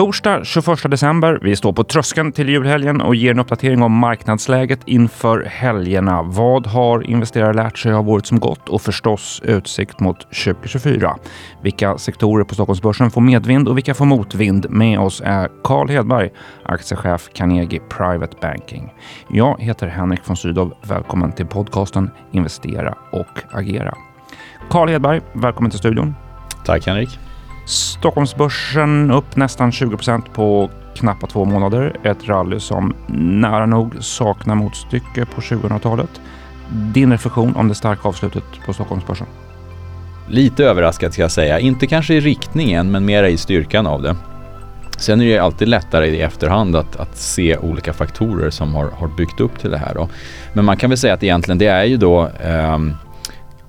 Torsdag 21 december. Vi står på tröskeln till julhelgen och ger en uppdatering om marknadsläget inför helgerna. Vad har investerare lärt sig av året som gått och förstås utsikt mot 2024? Vilka sektorer på Stockholmsbörsen får medvind och vilka får motvind? Med oss är Carl Hedberg, aktiechef Carnegie Private Banking. Jag heter Henrik von Sydow. Välkommen till podcasten Investera och agera. Carl Hedberg, välkommen till studion. Tack Henrik. Stockholmsbörsen upp nästan 20% på knappa två månader. Ett rally som nära nog saknar motstycke på 2000-talet. Din reflektion om det starka avslutet på Stockholmsbörsen? Lite överraskad ska jag säga. Inte kanske i riktningen men mera i styrkan av det. Sen är det alltid lättare i efterhand att, att se olika faktorer som har, har byggt upp till det här. Då. Men man kan väl säga att egentligen det är ju då eh,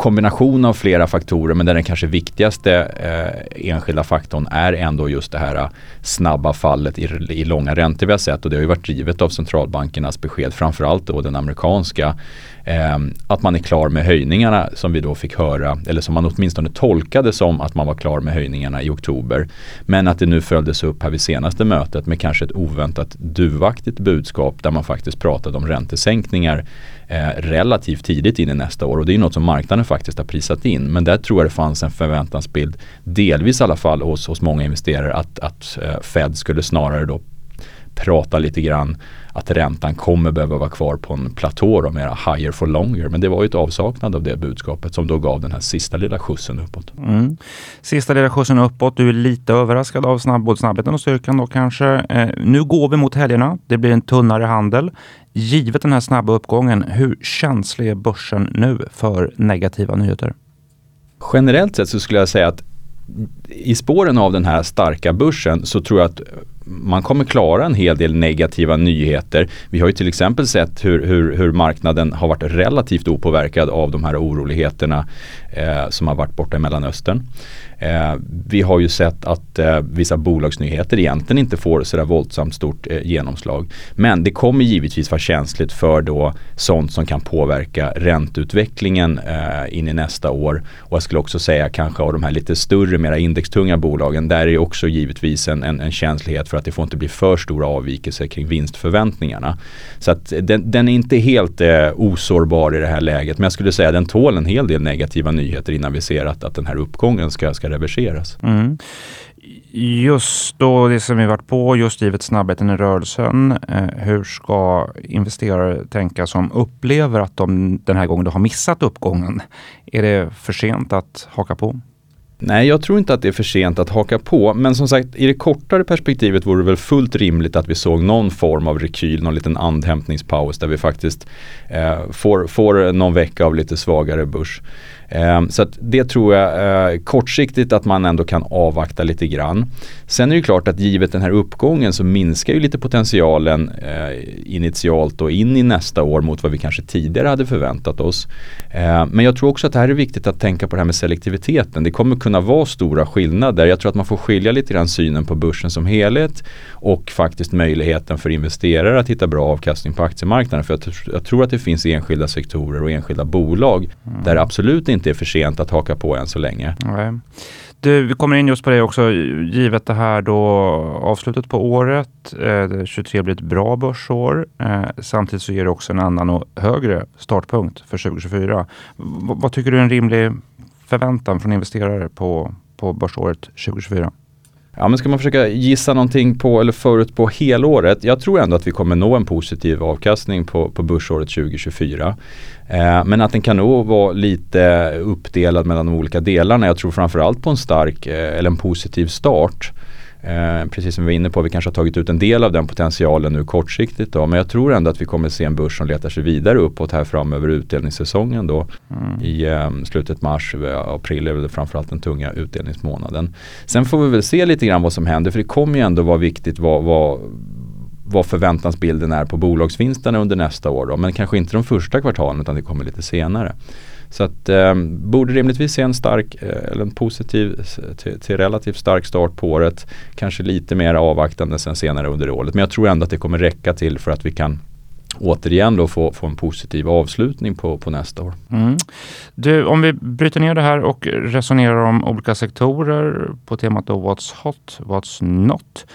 kombination av flera faktorer men där den kanske viktigaste eh, enskilda faktorn är ändå just det här eh, snabba fallet i, i långa räntor vi har sett och det har ju varit drivet av centralbankernas besked framförallt då den amerikanska eh, att man är klar med höjningarna som vi då fick höra eller som man åtminstone tolkade som att man var klar med höjningarna i oktober. Men att det nu följdes upp här vid senaste mötet med kanske ett oväntat duvaktigt budskap där man faktiskt pratade om räntesänkningar eh, relativt tidigt in i nästa år och det är något som marknaden faktiskt har prisat in. Men där tror jag det fanns en förväntansbild, delvis i alla fall hos, hos många investerare, att, att eh, Fed skulle snarare då prata lite grann att räntan kommer behöva vara kvar på en platå och mera higher for longer. Men det var ju ett avsaknad av det budskapet som då gav den här sista lilla skjutsen uppåt. Mm. Sista lilla skjutsen uppåt. Du är lite överraskad av snabb, både snabbheten och styrkan då kanske. Eh, nu går vi mot helgerna. Det blir en tunnare handel. Givet den här snabba uppgången, hur känslig är börsen nu för negativa nyheter? Generellt sett så skulle jag säga att i spåren av den här starka börsen så tror jag att man kommer klara en hel del negativa nyheter. Vi har ju till exempel sett hur, hur, hur marknaden har varit relativt opåverkad av de här oroligheterna eh, som har varit borta i Mellanöstern. Eh, vi har ju sett att eh, vissa bolagsnyheter egentligen inte får sådär våldsamt stort eh, genomslag. Men det kommer givetvis vara känsligt för då sånt som kan påverka ränteutvecklingen eh, in i nästa år. Och jag skulle också säga kanske av de här lite större, mera indextunga bolagen. Där är också givetvis en, en, en känslighet för att det får inte bli för stora avvikelser kring vinstförväntningarna. Så att den, den är inte helt eh, osårbar i det här läget. Men jag skulle säga att den tål en hel del negativa nyheter innan vi ser att, att den här uppgången ska, ska reverseras. Mm. Just då det som vi varit på, just givet snabbheten i rörelsen. Eh, hur ska investerare tänka som upplever att de den här gången har missat uppgången? Är det för sent att haka på? Nej, jag tror inte att det är för sent att haka på. Men som sagt, i det kortare perspektivet vore det väl fullt rimligt att vi såg någon form av rekyl, någon liten andhämtningspaus där vi faktiskt eh, får, får någon vecka av lite svagare börs. Eh, så det tror jag eh, kortsiktigt att man ändå kan avvakta lite grann. Sen är det klart att givet den här uppgången så minskar ju lite potentialen eh, initialt och in i nästa år mot vad vi kanske tidigare hade förväntat oss. Eh, men jag tror också att det här är viktigt att tänka på det här med selektiviteten. Det kommer kunna vara stora skillnader. Jag tror att man får skilja lite grann synen på börsen som helhet och faktiskt möjligheten för investerare att hitta bra avkastning på aktiemarknaden. För jag, jag tror att det finns enskilda sektorer och enskilda bolag mm. där absolut inte är för sent att haka på än så länge. Okay. Du, vi kommer in just på det också, givet det här då avslutet på året. Eh, 23 blir ett bra börsår. Eh, samtidigt så ger det också en annan och högre startpunkt för 2024. V vad tycker du är en rimlig förväntan från investerare på, på börsåret 2024? Ja men ska man försöka gissa någonting på eller förut på helåret. Jag tror ändå att vi kommer nå en positiv avkastning på, på börsåret 2024. Eh, men att den kan nog vara lite uppdelad mellan de olika delarna. Jag tror framförallt på en stark eh, eller en positiv start. Eh, precis som vi var inne på, vi kanske har tagit ut en del av den potentialen nu kortsiktigt då. Men jag tror ändå att vi kommer se en börs som letar sig vidare uppåt här fram över utdelningssäsongen då. Mm. I eh, slutet mars, eh, april är det framförallt den tunga utdelningsmånaden. Sen får vi väl se lite grann vad som händer för det kommer ju ändå vara viktigt vad, vad vad förväntansbilden är på bolagsvinsterna under nästa år. Då. Men kanske inte de första kvartalen utan det kommer lite senare. Så att eh, borde rimligtvis se en stark eh, eller en positiv till, till, relativt stark start på året. Kanske lite mer avvaktande sen senare under året. Men jag tror ändå att det kommer räcka till för att vi kan återigen då få, få en positiv avslutning på, på nästa år. Mm. Du, om vi bryter ner det här och resonerar om olika sektorer på temat då what's hot, what's not.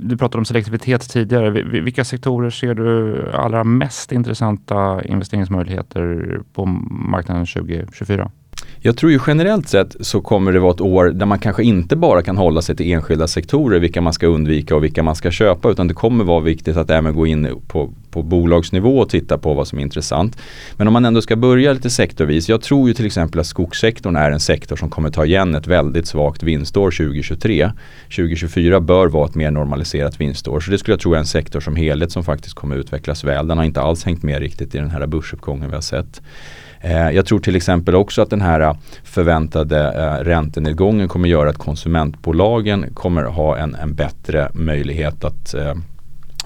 Du pratade om selektivitet tidigare. Vilka sektorer ser du allra mest intressanta investeringsmöjligheter på marknaden 2024? Jag tror ju generellt sett så kommer det vara ett år där man kanske inte bara kan hålla sig till enskilda sektorer, vilka man ska undvika och vilka man ska köpa, utan det kommer vara viktigt att även gå in på, på bolagsnivå och titta på vad som är intressant. Men om man ändå ska börja lite sektorvis, jag tror ju till exempel att skogssektorn är en sektor som kommer ta igen ett väldigt svagt vinstår 2023. 2024 bör vara ett mer normaliserat vinstår, så det skulle jag tro är en sektor som helhet som faktiskt kommer utvecklas väl. Den har inte alls hängt med riktigt i den här börsuppgången vi har sett. Eh, jag tror till exempel också att den här eh, förväntade eh, räntenedgången kommer göra att konsumentbolagen kommer ha en, en bättre möjlighet att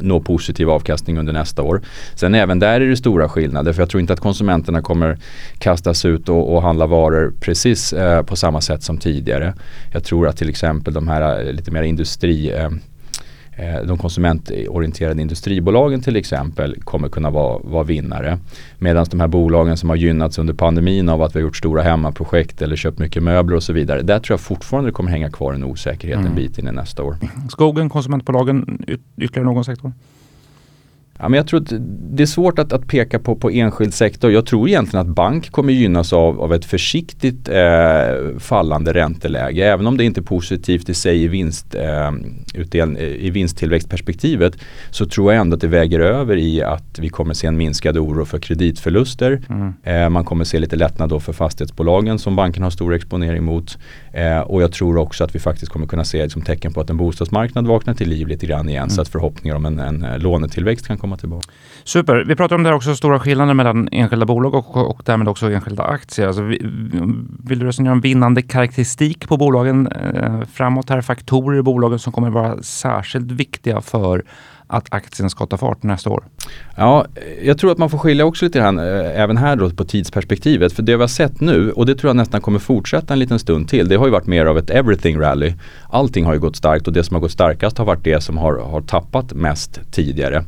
nå positiv avkastning under nästa år. Sen även där är det stora skillnader för jag tror inte att konsumenterna kommer kastas ut och, och handla varor precis eh, på samma sätt som tidigare. Jag tror att till exempel de här eh, lite mer industri eh, de konsumentorienterade industribolagen till exempel kommer kunna vara, vara vinnare. Medan de här bolagen som har gynnats under pandemin av att vi har gjort stora hemmaprojekt eller köpt mycket möbler och så vidare. Där tror jag fortfarande det kommer hänga kvar en osäkerhet mm. en bit in i nästa år. Skogen, konsumentbolagen, ytterligare någon sektor? Ja, men jag tror att det är svårt att, att peka på, på enskild sektor. Jag tror egentligen att bank kommer gynnas av, av ett försiktigt eh, fallande ränteläge. Även om det inte är positivt i sig i, vinst, eh, utdel, i vinsttillväxtperspektivet så tror jag ändå att det väger över i att vi kommer se en minskad oro för kreditförluster. Mm. Eh, man kommer se lite lättnad då för fastighetsbolagen som banken har stor exponering mot. Eh, och jag tror också att vi faktiskt kommer kunna se som tecken på att en bostadsmarknad vaknar till liv lite grann igen. Mm. Så att förhoppningar om en, en lånetillväxt kan komma komma tillbaka. Super. Vi pratar om det här också, stora skillnader mellan enskilda bolag och, och därmed också enskilda aktier. Alltså, vill du resonera om vinnande karaktäristik på bolagen eh, framåt här? Faktorer i bolagen som kommer vara särskilt viktiga för att aktien ska ta fart nästa år? Ja, jag tror att man får skilja också lite grann, eh, även här då på tidsperspektivet. För det vi har sett nu, och det tror jag nästan kommer fortsätta en liten stund till, det har ju varit mer av ett everything rally. Allting har ju gått starkt och det som har gått starkast har varit det som har, har tappat mest tidigare.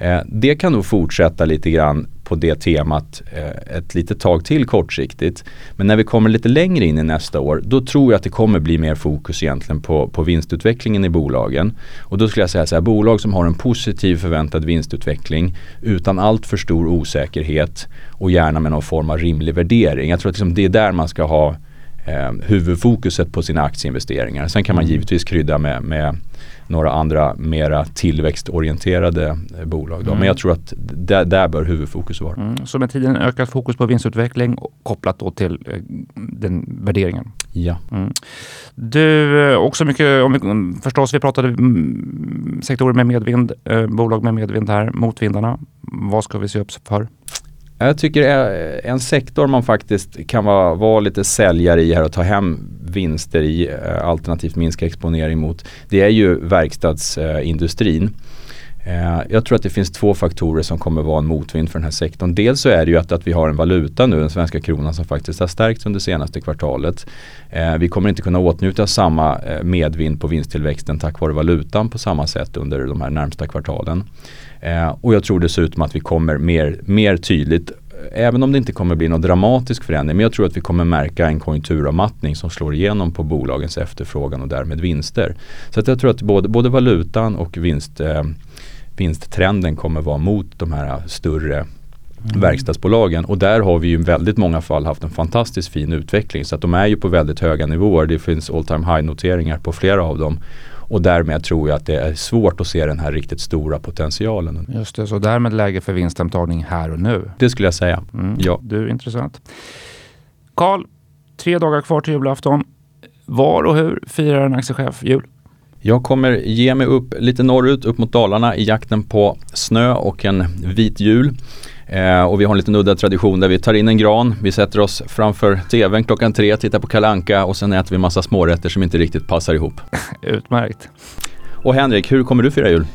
Eh, det kan nog fortsätta lite grann på det temat eh, ett litet tag till kortsiktigt. Men när vi kommer lite längre in i nästa år då tror jag att det kommer bli mer fokus egentligen på, på vinstutvecklingen i bolagen. Och då skulle jag säga så här, bolag som har en positiv förväntad vinstutveckling utan allt för stor osäkerhet och gärna med någon form av rimlig värdering. Jag tror att liksom det är där man ska ha eh, huvudfokuset på sina aktieinvesteringar. Sen kan man mm. givetvis krydda med, med några andra mera tillväxtorienterade eh, bolag. Då. Mm. Men jag tror att där, där bör huvudfokus vara. Mm. Så med tiden ökat fokus på vinstutveckling kopplat då till eh, den värderingen? Ja. Mm. Du, eh, också mycket, om vi, förstås vi pratade mm, sektorer med medvind, eh, bolag med medvind här, motvindarna. Vad ska vi se upp för? Jag tycker eh, en sektor man faktiskt kan vara, vara lite säljare i här och ta hem vinster i eh, alternativt minska exponering mot det är ju verkstadsindustrin. Eh, jag tror att det finns två faktorer som kommer vara en motvind för den här sektorn. Dels så är det ju att, att vi har en valuta nu, den svenska kronan som faktiskt har stärkts under senaste kvartalet. Eh, vi kommer inte kunna åtnjuta samma eh, medvind på vinsttillväxten tack vare valutan på samma sätt under de här närmsta kvartalen. Eh, och jag tror dessutom att vi kommer mer, mer tydligt eh, Även om det inte kommer bli någon dramatisk förändring, men jag tror att vi kommer märka en konjunkturavmattning som slår igenom på bolagens efterfrågan och därmed vinster. Så att jag tror att både, både valutan och vinst, eh, vinsttrenden kommer vara mot de här större mm. verkstadsbolagen och där har vi ju i väldigt många fall haft en fantastiskt fin utveckling så att de är ju på väldigt höga nivåer. Det finns all time high noteringar på flera av dem och därmed tror jag att det är svårt att se den här riktigt stora potentialen. Just det, så därmed läge för vinsthemtagning här och nu? Det skulle jag säga, mm. ja. Du, intressant. Karl, tre dagar kvar till julafton. Var och hur firar en aktiechef jul? Jag kommer ge mig upp lite norrut, upp mot Dalarna i jakten på snö och en vit jul. Eh, och vi har en liten udda tradition där vi tar in en gran, vi sätter oss framför tvn klockan tre, tittar på kalanka och sen äter vi massa smårätter som inte riktigt passar ihop. Utmärkt. Och Henrik, hur kommer du fira jul?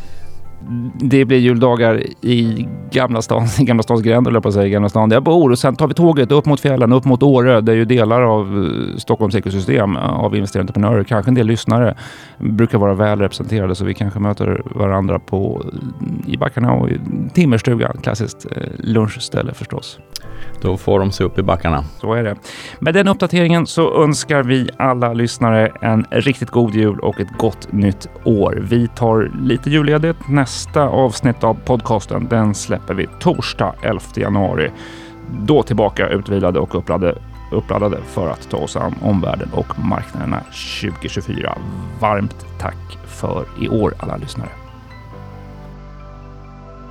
Det blir juldagar i Gamla stan, i Gamla stans gränd, eller på att säga, Gamla stan där jag bor. Och sen tar vi tåget upp mot fjällen, upp mot Åre. Det är ju delar av eh, Stockholms ekosystem eh, av investerande entreprenörer. Kanske en del lyssnare brukar vara väl representerade, så vi kanske möter varandra på, i backarna och i Timmerstugan. Klassiskt eh, lunchställe förstås. Då får de se upp i backarna. Så är det. Med den uppdateringen så önskar vi alla lyssnare en riktigt god jul och ett gott nytt år. Vi tar lite julledigt. Nästa avsnitt av podcasten den släpper vi torsdag 11 januari. Då tillbaka utvilade och uppladdade, uppladdade för att ta oss an omvärlden och marknaderna 2024. Varmt tack för i år alla lyssnare.